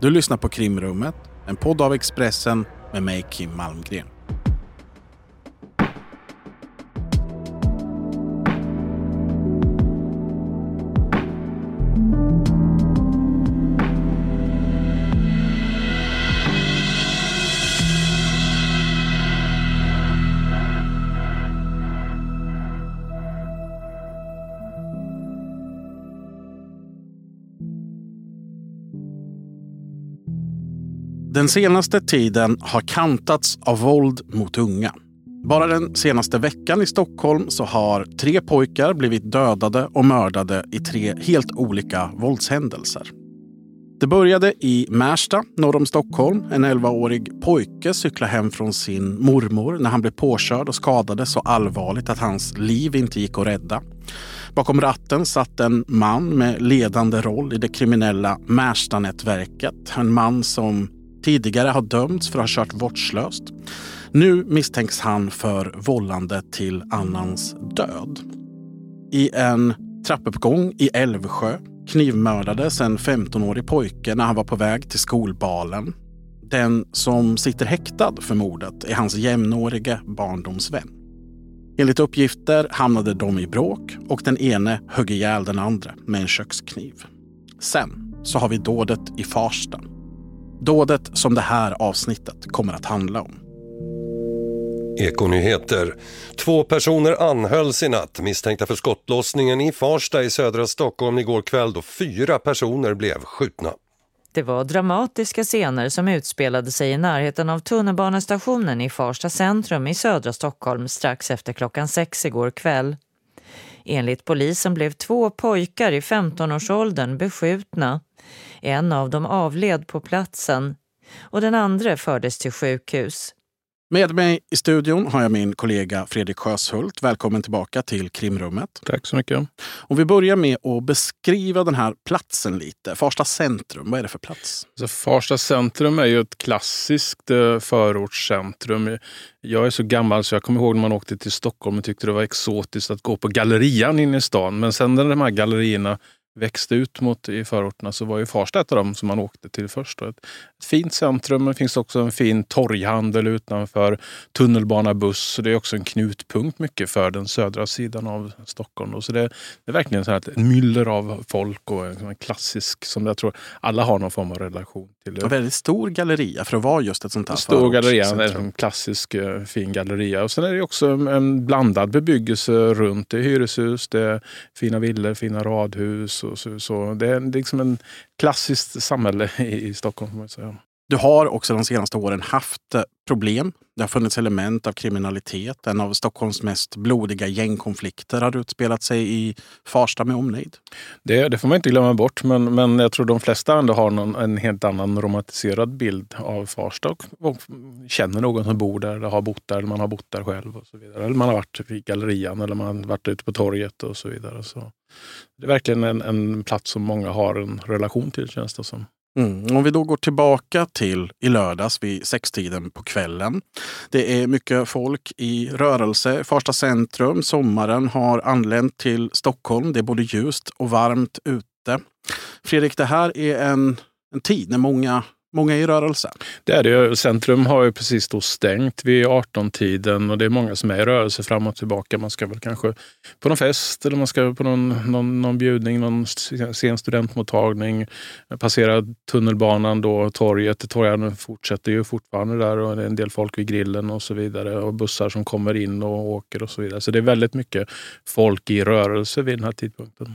Du lyssnar på Krimrummet, en podd av Expressen med mig Kim Malmgren. Den senaste tiden har kantats av våld mot unga. Bara den senaste veckan i Stockholm så har tre pojkar blivit dödade och mördade i tre helt olika våldshändelser. Det började i Märsta norr om Stockholm. En 11-årig pojke cyklade hem från sin mormor när han blev påkörd och skadades så allvarligt att hans liv inte gick att rädda. Bakom ratten satt en man med ledande roll i det kriminella Märsta-nätverket. En man som tidigare har dömts för att ha kört vårdslöst. Nu misstänks han för vållande till annans död. I en trappuppgång i Älvsjö knivmördades en 15-årig pojke när han var på väg till skolbalen. Den som sitter häktad för mordet är hans jämnårige barndomsvän. Enligt uppgifter hamnade de i bråk och den ene högg ihjäl den andra med en kökskniv. Sen så har vi dådet i Farsta Dådet som det här avsnittet kommer att handla om. Ekonyheter. Två personer anhölls i natt misstänkta för skottlossningen i Farsta i södra Stockholm igår kväll då fyra personer blev skjutna. Det var dramatiska scener som utspelade sig i närheten av tunnelbanestationen i Farsta centrum i södra Stockholm strax efter klockan sex igår kväll. Enligt polisen blev två pojkar i 15-årsåldern beskjutna. En av dem avled på platsen och den andra fördes till sjukhus. Med mig i studion har jag min kollega Fredrik Sjöshult. Välkommen tillbaka till Krimrummet. Tack så mycket. Om vi börjar med att beskriva den här platsen lite. Farsta centrum, vad är det för plats? Alltså Farsta centrum är ju ett klassiskt eh, förortscentrum. Jag är så gammal så jag kommer ihåg när man åkte till Stockholm och tyckte det var exotiskt att gå på gallerian inne i stan. Men sen när de här gallerierna växte ut mot i förorterna så var ju Farsta ett av dem som man åkte till först. Ett, ett fint centrum, det finns också en fin torghandel utanför, tunnelbanabuss. Det är också en knutpunkt mycket för den södra sidan av Stockholm. Så det, är verkligen så här ett myller av folk och en, klassisk som jag tror alla har någon form av relation till. En väldigt stor galleria för att vara just ett sånt här Stor galleria, en klassisk eh, fin galleria. Och sen är det också en blandad bebyggelse runt. Det är hyreshus, det är fina villor, fina radhus så, så det är liksom en klassiskt samhälle i, i Stockholm. Säga. Du har också de senaste åren haft eh, problem. Det har funnits element av kriminalitet. En av Stockholms mest blodiga gängkonflikter har utspelat sig i Farsta med omnejd. Det, det får man inte glömma bort, men, men jag tror de flesta ändå har någon, en helt annan romantiserad bild av Farsta och, och, känner någon som bor där, eller har bott där, eller man har bott där själv. och så vidare. Eller man har varit i gallerian eller man har varit ute på torget och så vidare. Så det är verkligen en, en plats som många har en relation till känns det som. Mm. Om vi då går tillbaka till i lördags vid sextiden på kvällen. Det är mycket folk i rörelse. Farsta centrum, sommaren har anlänt till Stockholm. Det är både ljust och varmt ute. Fredrik, det här är en, en tid när många många i rörelse. Det är det. Centrum har ju precis då stängt vid 18-tiden och det är många som är i rörelse fram och tillbaka. Man ska väl kanske på någon fest eller man ska på någon, någon, någon bjudning, någon sen studentmottagning, passera tunnelbanan då, torget. Torgarna fortsätter ju fortfarande där och det är en del folk vid grillen och så vidare och bussar som kommer in och åker och så vidare. Så det är väldigt mycket folk i rörelse vid den här tidpunkten.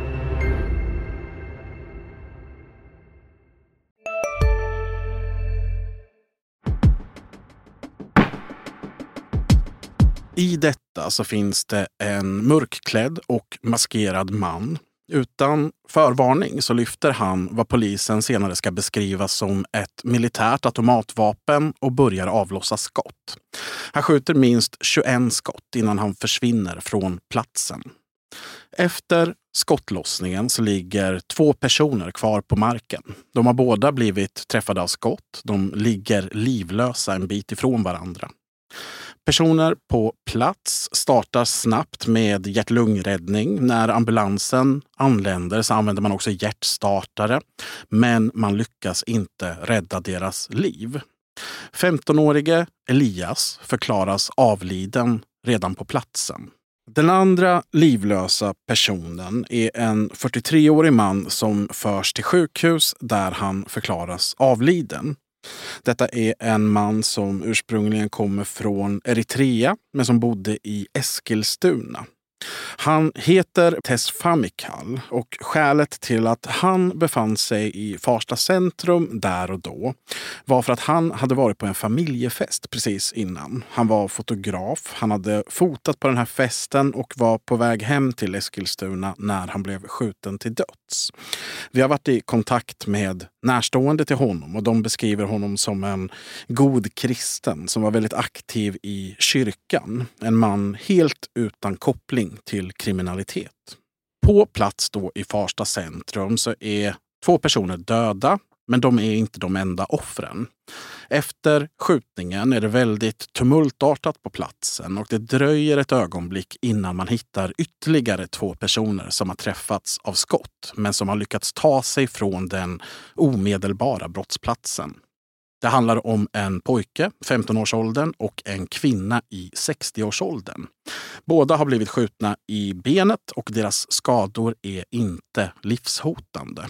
I detta så finns det en mörkklädd och maskerad man. Utan förvarning så lyfter han vad polisen senare ska beskriva som ett militärt automatvapen och börjar avlossa skott. Han skjuter minst 21 skott innan han försvinner från platsen. Efter skottlossningen så ligger två personer kvar på marken. De har båda blivit träffade av skott. De ligger livlösa en bit ifrån varandra. Personer på plats startar snabbt med hjärt-lungräddning. När ambulansen anländer så använder man också hjärtstartare. Men man lyckas inte rädda deras liv. 15-årige Elias förklaras avliden redan på platsen. Den andra livlösa personen är en 43-årig man som förs till sjukhus där han förklaras avliden. Detta är en man som ursprungligen kommer från Eritrea men som bodde i Eskilstuna. Han heter Tess Famikal och skälet till att han befann sig i Farsta centrum där och då var för att han hade varit på en familjefest precis innan. Han var fotograf, han hade fotat på den här festen och var på väg hem till Eskilstuna när han blev skjuten till döds. Vi har varit i kontakt med närstående till honom och de beskriver honom som en god kristen som var väldigt aktiv i kyrkan. En man helt utan koppling till kriminalitet. På plats då i Farsta centrum så är två personer döda, men de är inte de enda offren. Efter skjutningen är det väldigt tumultartat på platsen och det dröjer ett ögonblick innan man hittar ytterligare två personer som har träffats av skott men som har lyckats ta sig från den omedelbara brottsplatsen. Det handlar om en pojke, 15-årsåldern, och en kvinna i 60-årsåldern. Båda har blivit skjutna i benet och deras skador är inte livshotande.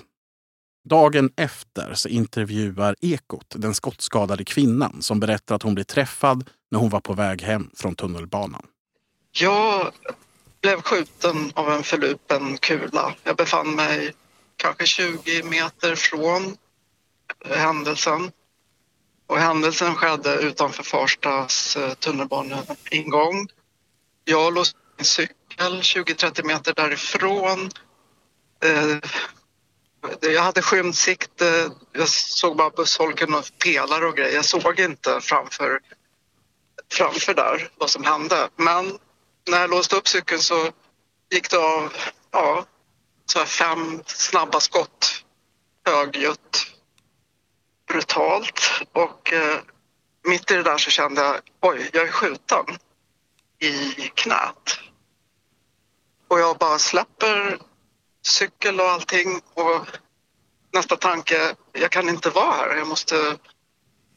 Dagen efter så intervjuar Ekot den skottskadade kvinnan som berättar att hon blev träffad när hon var på väg hem från tunnelbanan. Jag blev skjuten av en förlupen kula. Jag befann mig kanske 20 meter från händelsen. Och händelsen skedde utanför Farstas eh, tunnelbaneingång. Jag låste min cykel 20-30 meter därifrån. Eh, jag hade skymsikte. Eh, jag såg bara bussholken och pelare och grejer. Jag såg inte framför, framför där vad som hände. Men när jag låste upp cykeln så gick det av ja, så fem snabba skott högljutt brutalt och eh, mitt i det där så kände jag oj, jag är skjuten i knät. Och jag bara släpper cykel och allting och nästa tanke, jag kan inte vara här, jag måste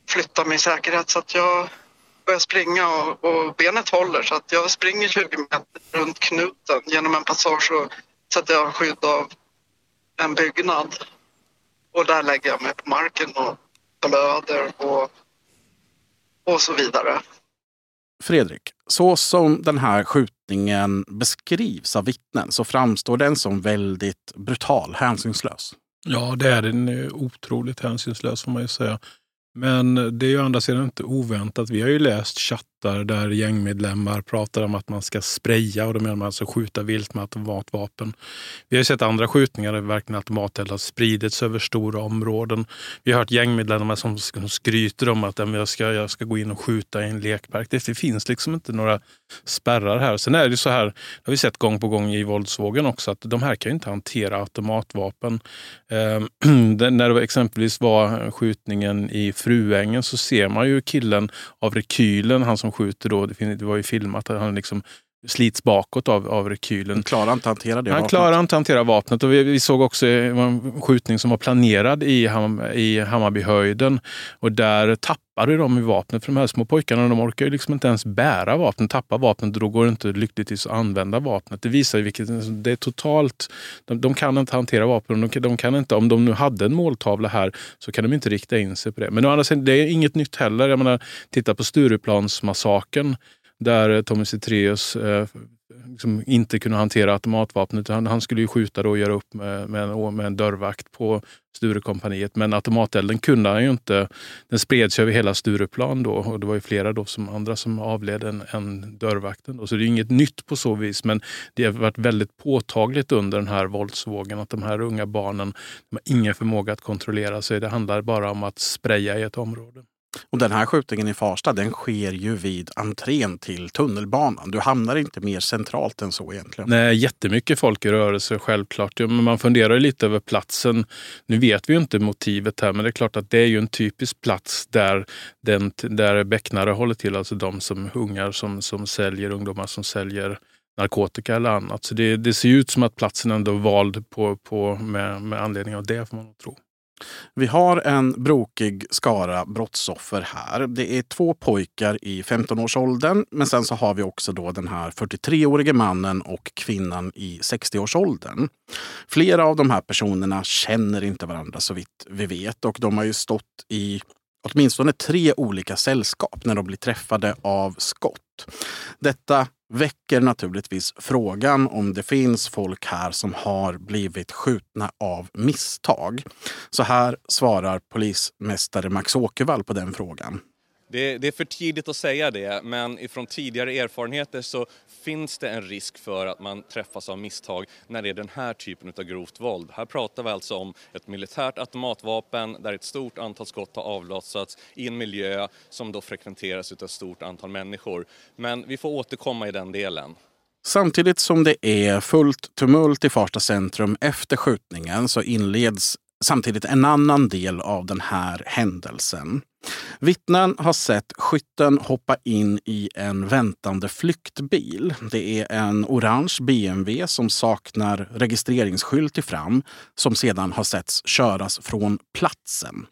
flytta min säkerhet så att jag börjar springa och, och benet håller så att jag springer 20 meter runt knuten genom en passage och, sätter jag skydd av en byggnad. Och där lägger jag mig på marken och blöder och, och så vidare. Fredrik, så som den här skjutningen beskrivs av vittnen så framstår den som väldigt brutal, hänsynslös. Ja, det är den eh, otroligt hänsynslös får man ju säga. Men det är ju andra sidan inte oväntat. Vi har ju läst chattar där gängmedlemmar pratar om att man ska spraya och då menar man alltså skjuta vilt med automatvapen. Vi har sett andra skjutningar där verkligen automateld har spridits över stora områden. Vi har hört gängmedlemmar som skryter om att jag ska, jag ska gå in och skjuta i en lekpark. Det finns liksom inte några spärrar här. Sen är det så här, det har vi sett gång på gång i våldsvågen också, att de här kan inte hantera automatvapen. Eh, när det exempelvis var skjutningen i Fruängen så ser man ju killen av rekylen, han som skjuter då, det var ju filmat, han liksom slits bakåt av, av rekylen. Han klarar inte att hantera det Han vapnet. klarar inte att hantera vapnet. Och vi, vi såg också en skjutning som var planerad i, Ham, i Hammarbyhöjden. Och där tappade de i vapnet. För de här små pojkarna de orkar ju liksom inte ens bära vapnet. Tappar vapnet då går det inte lyckligtvis att använda vapnet. Det visar ju vilket... Det är totalt... De, de kan inte hantera vapen. De, de, kan inte, om de nu hade en måltavla här så kan de inte rikta in sig på det. Men å andra sidan, det är inget nytt heller. Jag menar, titta på Stureplansmassakern där eh, Tommy Zethraeus eh, liksom inte kunde hantera automatvapnet. Han, han skulle ju skjuta då och göra upp med, med, en, med en dörrvakt på Sturekompaniet. Men automatelden kunde han ju inte. Den spreds över hela Stureplan då och det var ju flera då som, andra som avled än, än dörrvakten. Då. Så det är inget nytt på så vis men det har varit väldigt påtagligt under den här våldsvågen att de här unga barnen de har ingen förmåga att kontrollera sig. Det handlar bara om att spraya i ett område. Och den här skjutningen i Farsta den sker ju vid entrén till tunnelbanan. Du hamnar inte mer centralt än så egentligen. Nej, jättemycket folk i rörelse självklart. Ja, men man funderar lite över platsen. Nu vet vi ju inte motivet här men det är klart att det är ju en typisk plats där, den, där becknare håller till. Alltså de som ungar som, som säljer, ungdomar som säljer narkotika eller annat. Så det, det ser ut som att platsen ändå är vald på, på, med, med anledning av det får man tro. Vi har en brokig skara brottsoffer här. Det är två pojkar i 15-årsåldern men sen så har vi också då den här 43-årige mannen och kvinnan i 60-årsåldern. Flera av de här personerna känner inte varandra så vitt vi vet och de har ju stått i åtminstone tre olika sällskap när de blir träffade av skott. Detta väcker naturligtvis frågan om det finns folk här som har blivit skjutna av misstag. Så här svarar polismästare Max Åkervall på den frågan. Det, det, är för tidigt att säga det, men ifrån tidigare erfarenheter så finns det en risk för att man träffas av misstag när det är den här typen av grovt våld. Här pratar vi alltså om ett militärt automatvapen där ett stort antal skott har avlossats i en miljö som då frekventeras av ett stort antal människor. Men vi får återkomma i den delen. Samtidigt som det är fullt tumult i Farsta centrum efter skjutningen så inleds samtidigt en annan del av den här händelsen. Vittnen har sett skytten hoppa in i en väntande flyktbil. Det är en orange BMW som saknar registreringsskylt i fram som sedan har setts köras från platsen.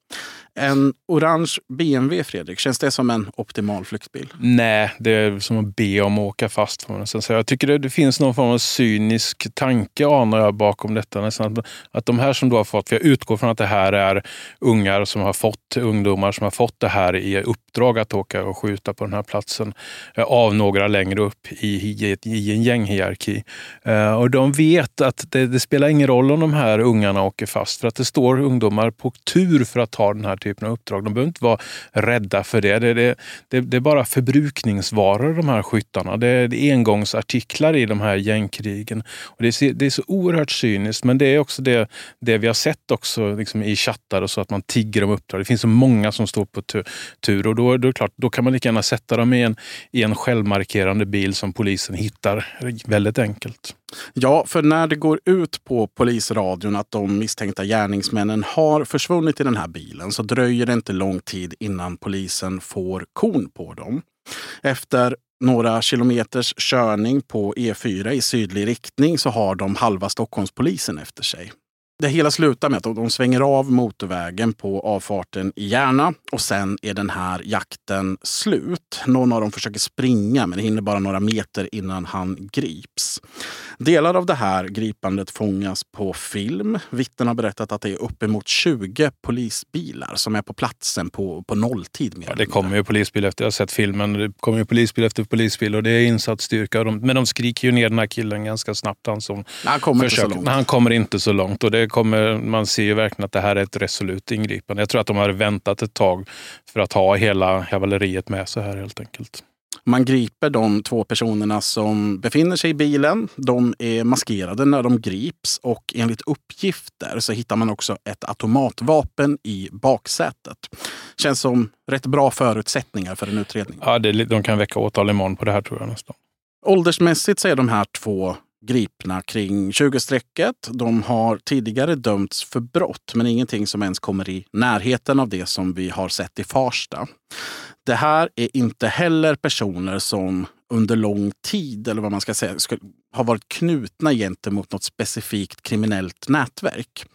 En orange BMW, Fredrik, känns det som en optimal flyktbil? Nej, det är som att be om att åka fast. Så jag tycker det, det finns någon form av cynisk tanke anar jag bakom detta. Nästan att, att de här som du har fått, för jag utgår från att det här är ungar som har fått, ungdomar som har fått det här i uppdrag att åka och skjuta på den här platsen eh, av några längre upp i, i, i en gänghierarki. Uh, och de vet att det, det, spelar ingen roll om de här ungarna åker fast för att det står ungdomar på tur för att ta den här typen av uppdrag. De behöver inte vara rädda för det. Det, det, det, det är bara förbrukningsvaror de här skyttarna. Det är, engångsartiklar i de här gängkrigen. Och det, är, det är så oerhört cyniskt men det är också det, det vi har sett också liksom i chattar och så att man tigger om uppdrag. Det finns så många som står på tur och då, då, är klart, då kan man lika gärna sätta dem i en, i en självmarkerande bil som polisen hittar väldigt enkelt. Ja, för när det går ut på polisradion att de misstänkta gärningsmännen har försvunnit i den här bilen så dröjer det inte lång tid innan polisen får kon på dem. Efter några kilometers körning på E4 i sydlig riktning så har de halva Stockholmspolisen efter sig. Det hela slutar med att de svänger av motorvägen på avfarten i Järna och sen är den här jakten slut. Någon av dem försöker springa men hinner bara några meter innan han grips. Delar av det här gripandet fångas på film. Vittnen har berättat att det är uppemot 20 polisbilar som är på platsen på, på nolltid. Ja, det kommer ju polisbil efter, jag har sett filmen, det kommer ju polisbil efter polisbil och det är insatsstyrka. Men de skriker ju ner den här killen ganska snabbt. Han, som han kommer försöker, inte så långt. Han kommer inte så långt och det kommer, man ser ju verkligen att det här är ett resolut ingripande. Jag tror att de har väntat ett tag för att ha hela kavalleriet med sig här helt enkelt. Man griper de två personerna som befinner sig i bilen. De är maskerade när de grips och enligt uppgifter så hittar man också ett automatvapen i baksätet. Känns som rätt bra förutsättningar för en utredning. Ja, det, de kan väcka åtal imorgon på det här tror jag nästan. Åldersmässigt så är de här två gripna kring 20-strecket. De har tidigare dömts för brott, men ingenting som ens kommer i närheten av det som vi har sett i Farsta. Det här är inte heller personer som under lång tid, eller vad man ska säga, ska, har varit knutna gentemot något specifikt kriminellt nätverk.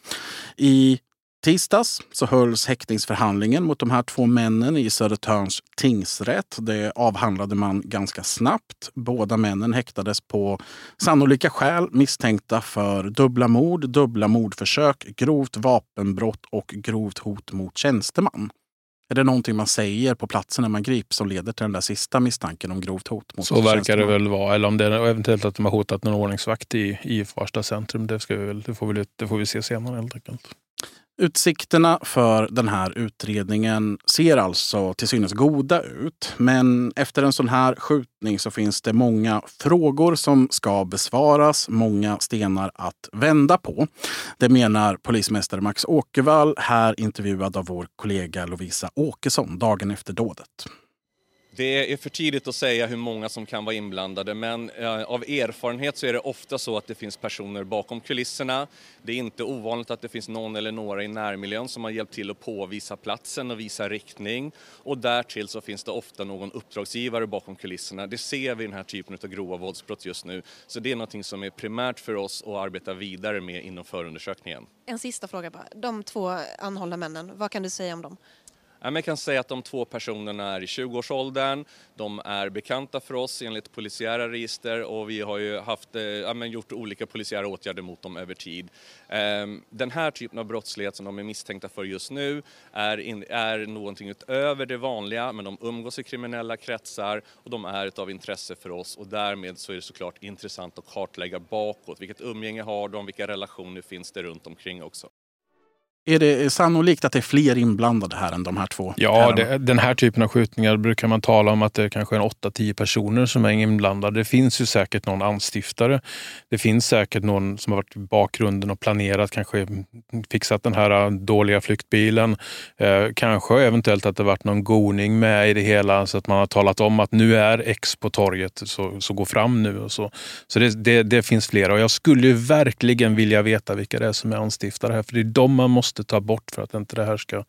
I tisdags så hölls häktningsförhandlingen mot de här två männen i Södertörns tingsrätt. Det avhandlade man ganska snabbt. Båda männen häktades på sannolika skäl misstänkta för dubbla mord, dubbla mordförsök, grovt vapenbrott och grovt hot mot tjänsteman. Är det någonting man säger på platsen när man grips som leder till den där sista misstanken om grovt hot? Mot Så verkar det väl vara. Eller om det är eventuellt att de har hotat någon ordningsvakt i, i Farsta centrum. Det, ska vi väl, det, får vi, det får vi se senare helt enkelt. Utsikterna för den här utredningen ser alltså till synes goda ut. Men efter en sån här skjutning så finns det många frågor som ska besvaras, många stenar att vända på. Det menar polismästare Max Åkervall, här intervjuad av vår kollega Lovisa Åkesson dagen efter dådet. Det är för tidigt att säga hur många som kan vara inblandade men eh, av erfarenhet så är det ofta så att det finns personer bakom kulisserna. Det är inte ovanligt att det finns någon eller några i närmiljön som har hjälpt till att påvisa platsen och visa riktning. Och därtill så finns det ofta någon uppdragsgivare bakom kulisserna. Det ser vi i den här typen av grova våldsbrott just nu. Så det är något som är primärt för oss att arbeta vidare med inom förundersökningen. En sista fråga bara. De två anhållna männen, vad kan du säga om dem? Jag kan säga att de två personerna är i 20-årsåldern. De är bekanta för oss enligt polisiära register och vi har ju haft, eh, ja, men gjort olika polisiära åtgärder mot dem över tid. Ehm, den här typen av brottslighet som de är misstänkta för just nu är, in, är någonting utöver det vanliga men de umgås i kriminella kretsar och de är av intresse för oss och därmed så är det såklart intressant att kartlägga bakåt. Vilket umgänge har de? Vilka relationer finns det runt omkring också? Är det sannolikt att det är fler inblandade här än de här två? Ja, det, den här typen av skjutningar brukar man tala om att det är kanske är 8-10 personer som är inblandade. Det finns ju säkert någon anstiftare. Det finns säkert någon som har varit i bakgrunden och planerat, kanske fixat den här dåliga flyktbilen. Eh, kanske eventuellt att det varit någon goning med i det hela så att man har talat om att nu är X på torget, så, så gå fram nu och så. Så det, det, det finns flera och jag skulle ju verkligen vilja veta vilka det är som är anstiftare här, för det är de man måste ta bort för att inte det här ska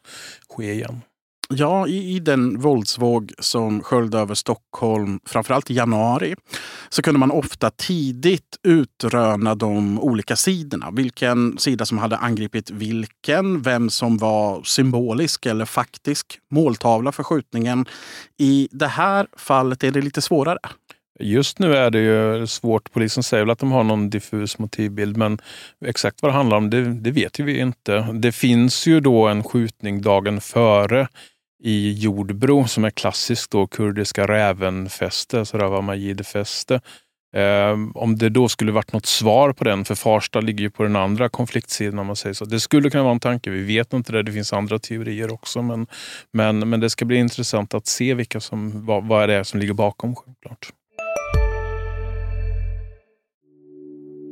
ske igen. Ja, i, i den våldsvåg som sköljde över Stockholm, framförallt i januari, så kunde man ofta tidigt utröna de olika sidorna. Vilken sida som hade angripit vilken, vem som var symbolisk eller faktisk måltavla för skjutningen. I det här fallet är det lite svårare. Just nu är det ju svårt. Polisen säger väl att de har någon diffus motivbild, men exakt vad det handlar om, det, det vet ju vi inte. Det finns ju då en skjutning dagen före i Jordbro som är klassiskt då kurdiska rävenfäste, alltså Rawa Majid-fäste. Eh, om det då skulle varit något svar på den, för Farsta ligger ju på den andra konfliktsidan om man säger så. Det skulle kunna vara en tanke, vi vet inte det, det finns andra teorier också, men, men, men det ska bli intressant att se vilka som, vad, vad det är som ligger bakom självklart.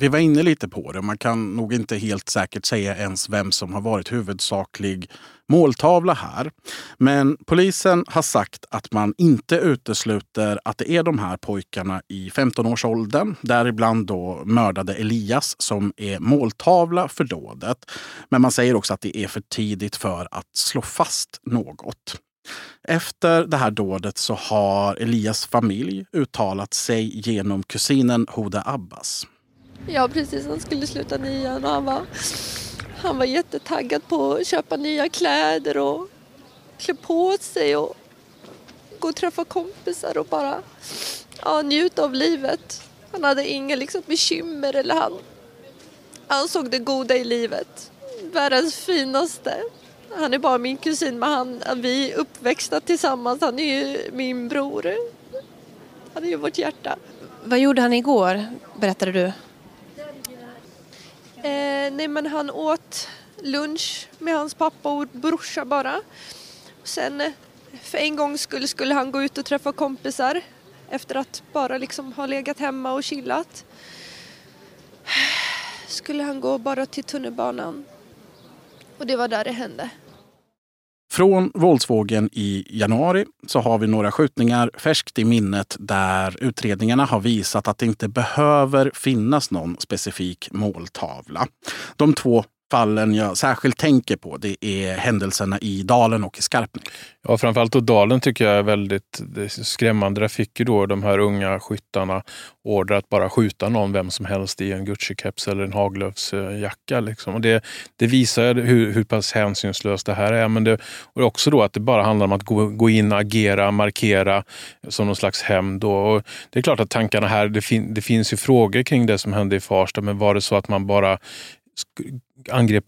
Vi var inne lite på det. Man kan nog inte helt säkert säga ens vem som har varit huvudsaklig måltavla här. Men polisen har sagt att man inte utesluter att det är de här pojkarna i 15-årsåldern, däribland då mördade Elias, som är måltavla för dådet. Men man säger också att det är för tidigt för att slå fast något. Efter det här dådet så har Elias familj uttalat sig genom kusinen Hoda Abbas. Ja precis, han skulle sluta nian och han var, han var jättetaggad på att köpa nya kläder och klä på sig och gå och träffa kompisar och bara ja, njuta av livet. Han hade inga liksom, bekymmer eller han, han såg det goda i livet. Världens finaste. Han är bara min kusin men han, vi är uppväxta tillsammans. Han är ju min bror. Han är ju vårt hjärta. Vad gjorde han igår, berättade du? Eh, nej men han åt lunch med hans pappa och brorsa bara. Sen för en gångs skull skulle han gå ut och träffa kompisar efter att bara liksom ha legat hemma och chillat. Skulle han gå bara till tunnelbanan. Och det var där det hände. Från våldsvågen i januari så har vi några skjutningar färskt i minnet där utredningarna har visat att det inte behöver finnas någon specifik måltavla. De två fallen jag särskilt tänker på det är händelserna i Dalen och i Skarpnäck. Ja, framförallt då Dalen tycker jag är väldigt skrämmande. Där fick ju då de här unga skyttarna order att bara skjuta någon, vem som helst i en Gucci-keps eller en Haglöfsjacka. Liksom. Och det, det visar hur, hur pass hänsynslöst det här är. Men det, och också då att det bara handlar om att gå, gå in, agera, markera som någon slags hämnd. Det är klart att tankarna här, det, fin, det finns ju frågor kring det som hände i Farsta, men var det så att man bara angrep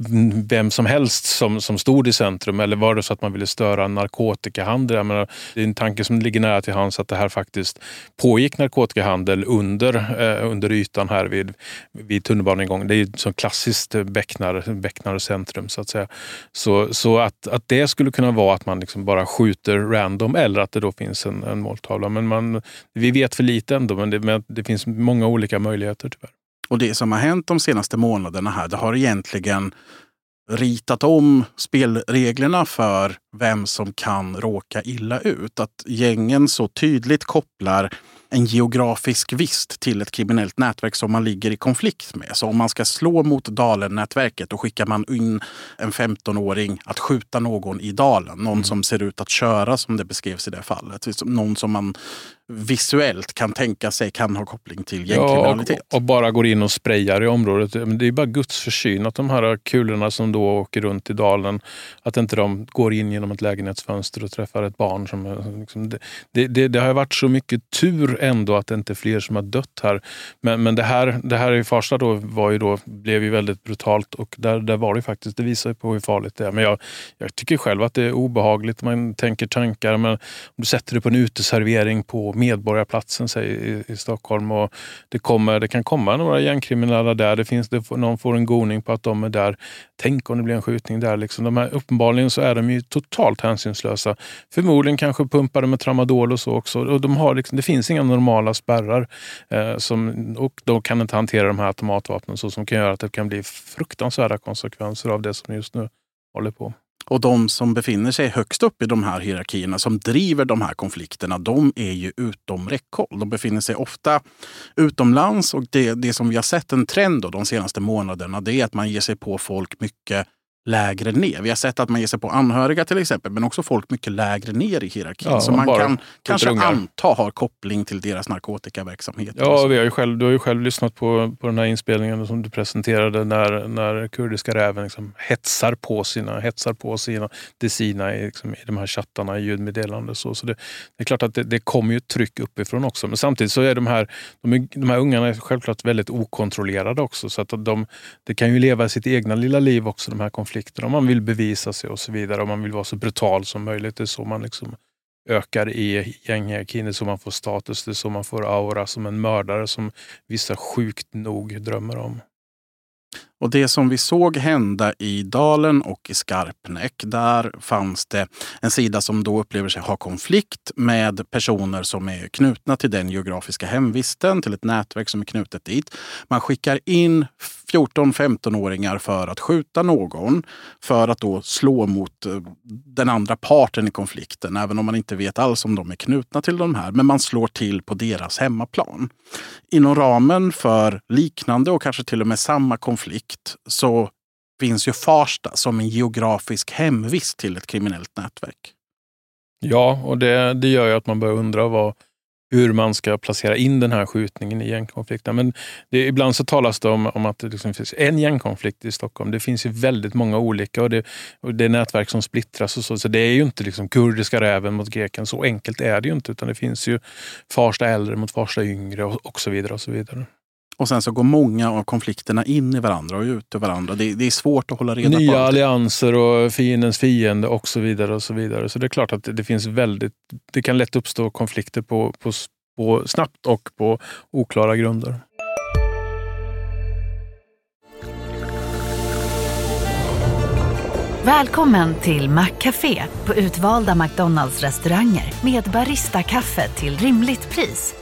vem som helst som, som stod i centrum eller var det så att man ville störa narkotikahandel? Jag menar, det är en tanke som ligger nära till hands att det här faktiskt pågick narkotikahandel under, eh, under ytan här vid, vid tunnelbanegången. Det är ju som klassiskt Becknar, Becknar centrum så att säga. Så, så att, att det skulle kunna vara att man liksom bara skjuter random eller att det då finns en, en måltavla. Men man, vi vet för lite ändå, men det, men det finns många olika möjligheter tyvärr. Och det som har hänt de senaste månaderna här, det har egentligen ritat om spelreglerna för vem som kan råka illa ut. Att gängen så tydligt kopplar en geografisk vist till ett kriminellt nätverk som man ligger i konflikt med. Så om man ska slå mot Dalen-nätverket då skickar man in en 15-åring att skjuta någon i Dalen. Någon mm. som ser ut att köra som det beskrevs i det fallet. Någon som man visuellt kan tänka sig kan ha koppling till gängkriminalitet. Ja, och, och, bara går in och sprayar i området. Det är bara Guds försyn att de här kulorna som då åker runt i dalen, att inte de går in genom ett lägenhetsfönster och träffar ett barn. Som, liksom, det, det, det, har varit så mycket tur ändå att det inte är fler som har dött här. Men, men det, här, det här i Farsta då var ju då, blev ju väldigt brutalt och där, där var det faktiskt, det visar ju på hur farligt det är. Men jag, jag tycker själv att det är obehagligt. Man tänker tankar, men om du sätter det på en uteservering på Medborgarplatsen säg, i, i Stockholm och det, kommer, det kan komma några gängkriminella där. Det finns, det, någon får en goning på att de är där. Tänk om det blir en skjutning där. Liksom. De här, uppenbarligen så är de ju totalt hänsynslösa. Förmodligen kanske pumpade med tramadol och så också. Och de har liksom, det finns inga normala spärrar eh, som, och de kan inte hantera de här automatvapnen så som kan göra att det kan bli fruktansvärda konsekvenser av det som just nu håller på. Och de som befinner sig högst upp i de här hierarkierna, som driver de här konflikterna, de är ju utom räckhåll. De befinner sig ofta utomlands och det, det som vi har sett en trend då, de senaste månaderna, det är att man ger sig på folk mycket lägre ner. Vi har sett att man ger sig på anhöriga till exempel, men också folk mycket lägre ner i hierarkin. Ja, som man kan kanske ungar. anta har koppling till deras narkotikaverksamhet. Ja, vi har ju själv, du har ju själv lyssnat på, på den här inspelningen som du presenterade när, när kurdiska räven liksom hetsar på sina, hetsar på sina, det sina i, liksom, i de här chattarna i ljudmeddelande. Så, så det, det, är klart att det, det kommer ju tryck uppifrån också. Men samtidigt så är de här, de, de här ungarna självklart väldigt okontrollerade också. Så att de, det kan ju leva sitt egna lilla liv också, de här konflikterna konflikter. Om man vill bevisa sig och så vidare. Om man vill vara så brutal som möjligt. Det är så man liksom ökar i gänghierarkin. Det är så man får status. Det är så man får aura som en mördare som vissa sjukt nog drömmer om. Och det som vi såg hända i Dalen och i Skarpnäck, där fanns det en sida som då upplever sig ha konflikt med personer som är knutna till den geografiska hemvisten, till ett nätverk som är knutet dit. Man skickar in 14-15-åringar för att skjuta någon, för att då slå mot eh, den andra parten i konflikten, även om man inte vet alls om de är knutna till de här. Men man slår till på deras hemmaplan. Inom ramen för liknande och kanske till och med samma konflikt sikt så finns ju Farsta som en geografisk hemvist till ett kriminellt nätverk. Ja, och det, det gör ju att man börjar undra vad, hur man ska placera in den här skjutningen i gängkonflikten. Men det, ibland så talas det om, om att det liksom finns en gängkonflikt i Stockholm. Det finns ju väldigt många olika och det, och det är nätverk som splittras och så. Så det är ju inte liksom kurdiska räven mot greken. Så enkelt är det ju inte. Utan det finns ju Farsta äldre mot Farsta yngre och, och så vidare. och så vidare. Och sen så går många av konflikterna in i varandra och ut ur varandra. Det, det är svårt att hålla reda Nya på. Nya allianser och fiendens fiende och så vidare. och Så vidare. Så det är klart att det, finns väldigt... Det kan lätt uppstå konflikter på, på, på snabbt och på oklara grunder. Välkommen till Maccafé på utvalda McDonalds restauranger med Baristakaffe till rimligt pris.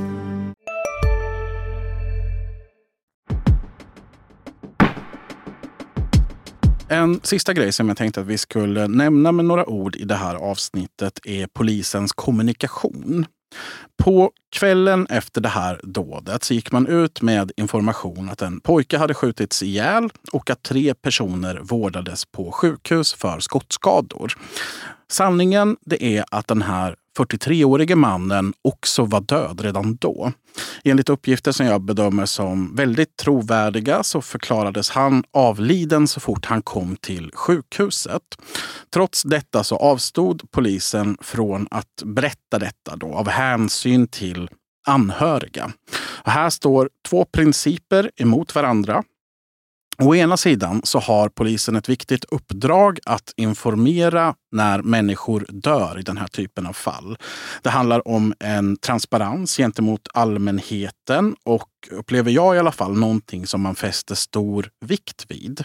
En sista grej som jag tänkte att vi skulle nämna med några ord i det här avsnittet är polisens kommunikation. På kvällen efter det här dådet så gick man ut med information att en pojke hade skjutits ihjäl och att tre personer vårdades på sjukhus för skottskador. Sanningen det är att den här 43-årige mannen också var död redan då. Enligt uppgifter som jag bedömer som väldigt trovärdiga så förklarades han avliden så fort han kom till sjukhuset. Trots detta så avstod polisen från att berätta detta då, av hänsyn till anhöriga. Och här står två principer emot varandra. Å ena sidan så har polisen ett viktigt uppdrag att informera när människor dör i den här typen av fall. Det handlar om en transparens gentemot allmänheten och upplever jag i alla fall någonting som man fäster stor vikt vid.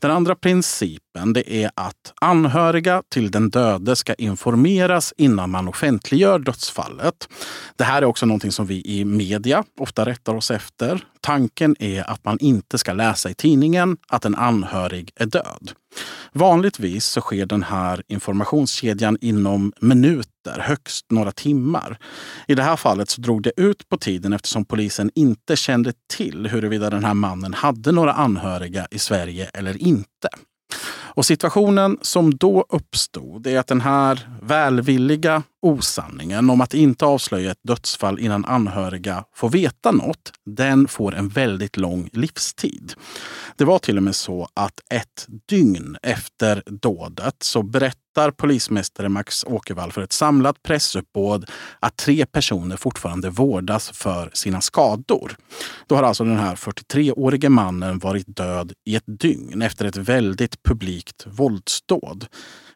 Den andra principen det är att anhöriga till den döde ska informeras innan man offentliggör dödsfallet. Det här är också någonting som vi i media ofta rättar oss efter. Tanken är att man inte ska läsa i tidningen att en anhörig är död. Vanligtvis så sker den här informationskedjan inom minuter, högst några timmar. I det här fallet så drog det ut på tiden eftersom polisen inte kände till huruvida den här mannen hade några anhöriga i Sverige eller inte. Och situationen som då uppstod är att den här välvilliga osanningen om att inte avslöja ett dödsfall innan anhöriga får veta något, den får en väldigt lång livstid. Det var till och med så att ett dygn efter dådet så berättar polismästare Max Åkervall för ett samlat pressuppbåd att tre personer fortfarande vårdas för sina skador. Då har alltså den här 43-årige mannen varit död i ett dygn efter ett väldigt publikt våldsdåd.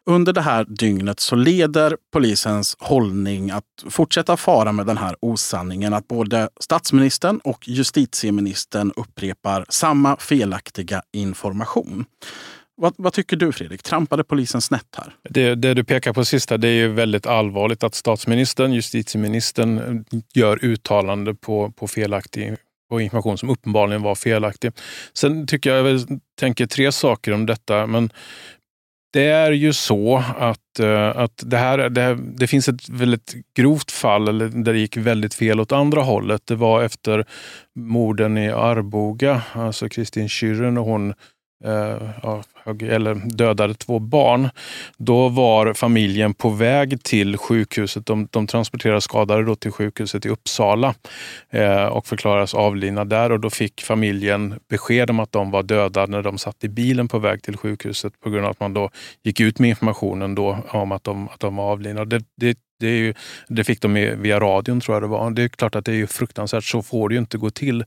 Under det här dygnet så leder polisens hållning att fortsätta fara med den här osanningen att både statsministern och justitieministern upprepar samma felaktiga information. Vad, vad, tycker du Fredrik? Trampade polisen snett här? Det, det, du pekar på sista, det är ju väldigt allvarligt att statsministern, justitieministern eh, gör uttalande på, på felaktig på information som uppenbarligen var felaktig. Sen tycker jag, jag tänker tre saker om detta. Men det är ju så att, eh, att det, här, det, det finns ett väldigt grovt fall där det gick väldigt fel åt andra hållet. Det var efter morden i Arboga, alltså Kristin Kyrren och hon Eh, eller dödade två barn. Då var familjen på väg till sjukhuset. De, de transporterade skadade då till sjukhuset i Uppsala eh, och förklarades avlidna där. Och då fick familjen besked om att de var döda när de satt i bilen på väg till sjukhuset på grund av att man då gick ut med informationen då om att de, att de var avlidna. Det, det det, ju, det, fick de via radion tror jag det var. Det är klart att det är fruktansvärt, så får det ju inte gå till.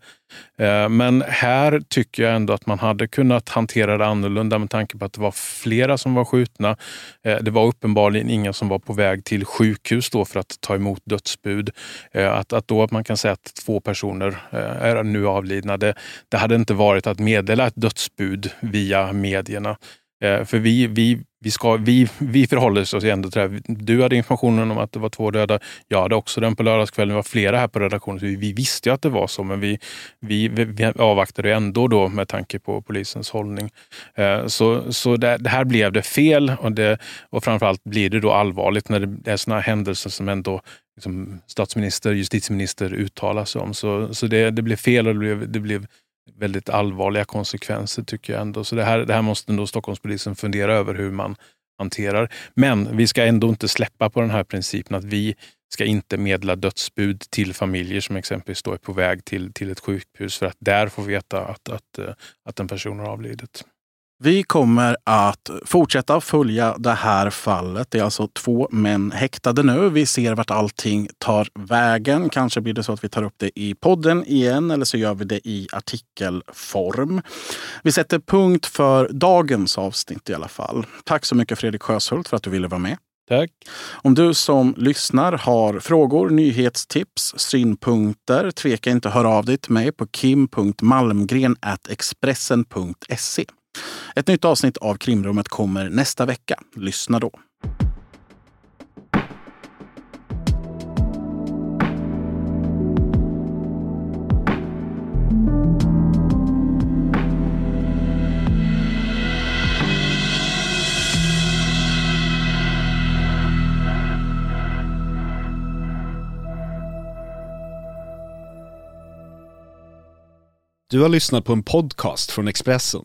Eh, men här tycker jag ändå att man hade kunnat hantera det annorlunda med tanke på att det var flera som var skjutna. Eh, det var uppenbarligen inga som var på väg till sjukhus då för att ta emot dödsbud. Eh, att, att då att man kan säga att två personer är nu avlidna, det, det hade inte varit att meddela ett dödsbud via medierna. Eh, för vi, vi vi, ska, vi, vi förhåller oss ändå till det här. Du hade informationen om att det var två döda. Jag hade också den på lördagskvällen. Det var flera här på redaktionen. Så vi, vi visste ju att det var så, men vi, vi, vi avvaktade ändå då med tanke på polisens hållning. Eh, så så det, det, här blev det fel och, det, och framförallt blir det då allvarligt när det är sådana händelser som ändå liksom, statsminister, justitieminister uttalar sig om. Så, så det, det blev fel och det blev, det blev väldigt allvarliga konsekvenser tycker jag ändå. Så det här, det här måste ändå Stockholmspolisen fundera över hur man hanterar. Men vi ska ändå inte släppa på den här principen att vi ska inte medla dödsbud till familjer som exempelvis då är på väg till, till ett sjukhus för att där få veta att, att, eh, att en person har avlidit. Vi kommer att fortsätta följa det här fallet. Det är alltså två män häktade nu. Vi ser vart allting tar vägen. Kanske blir det så att vi tar upp det i podden igen eller så gör vi det i artikelform. Vi sätter punkt för dagens avsnitt i alla fall. Tack så mycket Fredrik Sjöshult för att du ville vara med. Tack. Om du som lyssnar har frågor, nyhetstips, synpunkter, tveka inte att höra av dig till mig på kim.malmgren.expressen.se. Ett nytt avsnitt av Krimrummet kommer nästa vecka. Lyssna då. Du har lyssnat på en podcast från Expressen.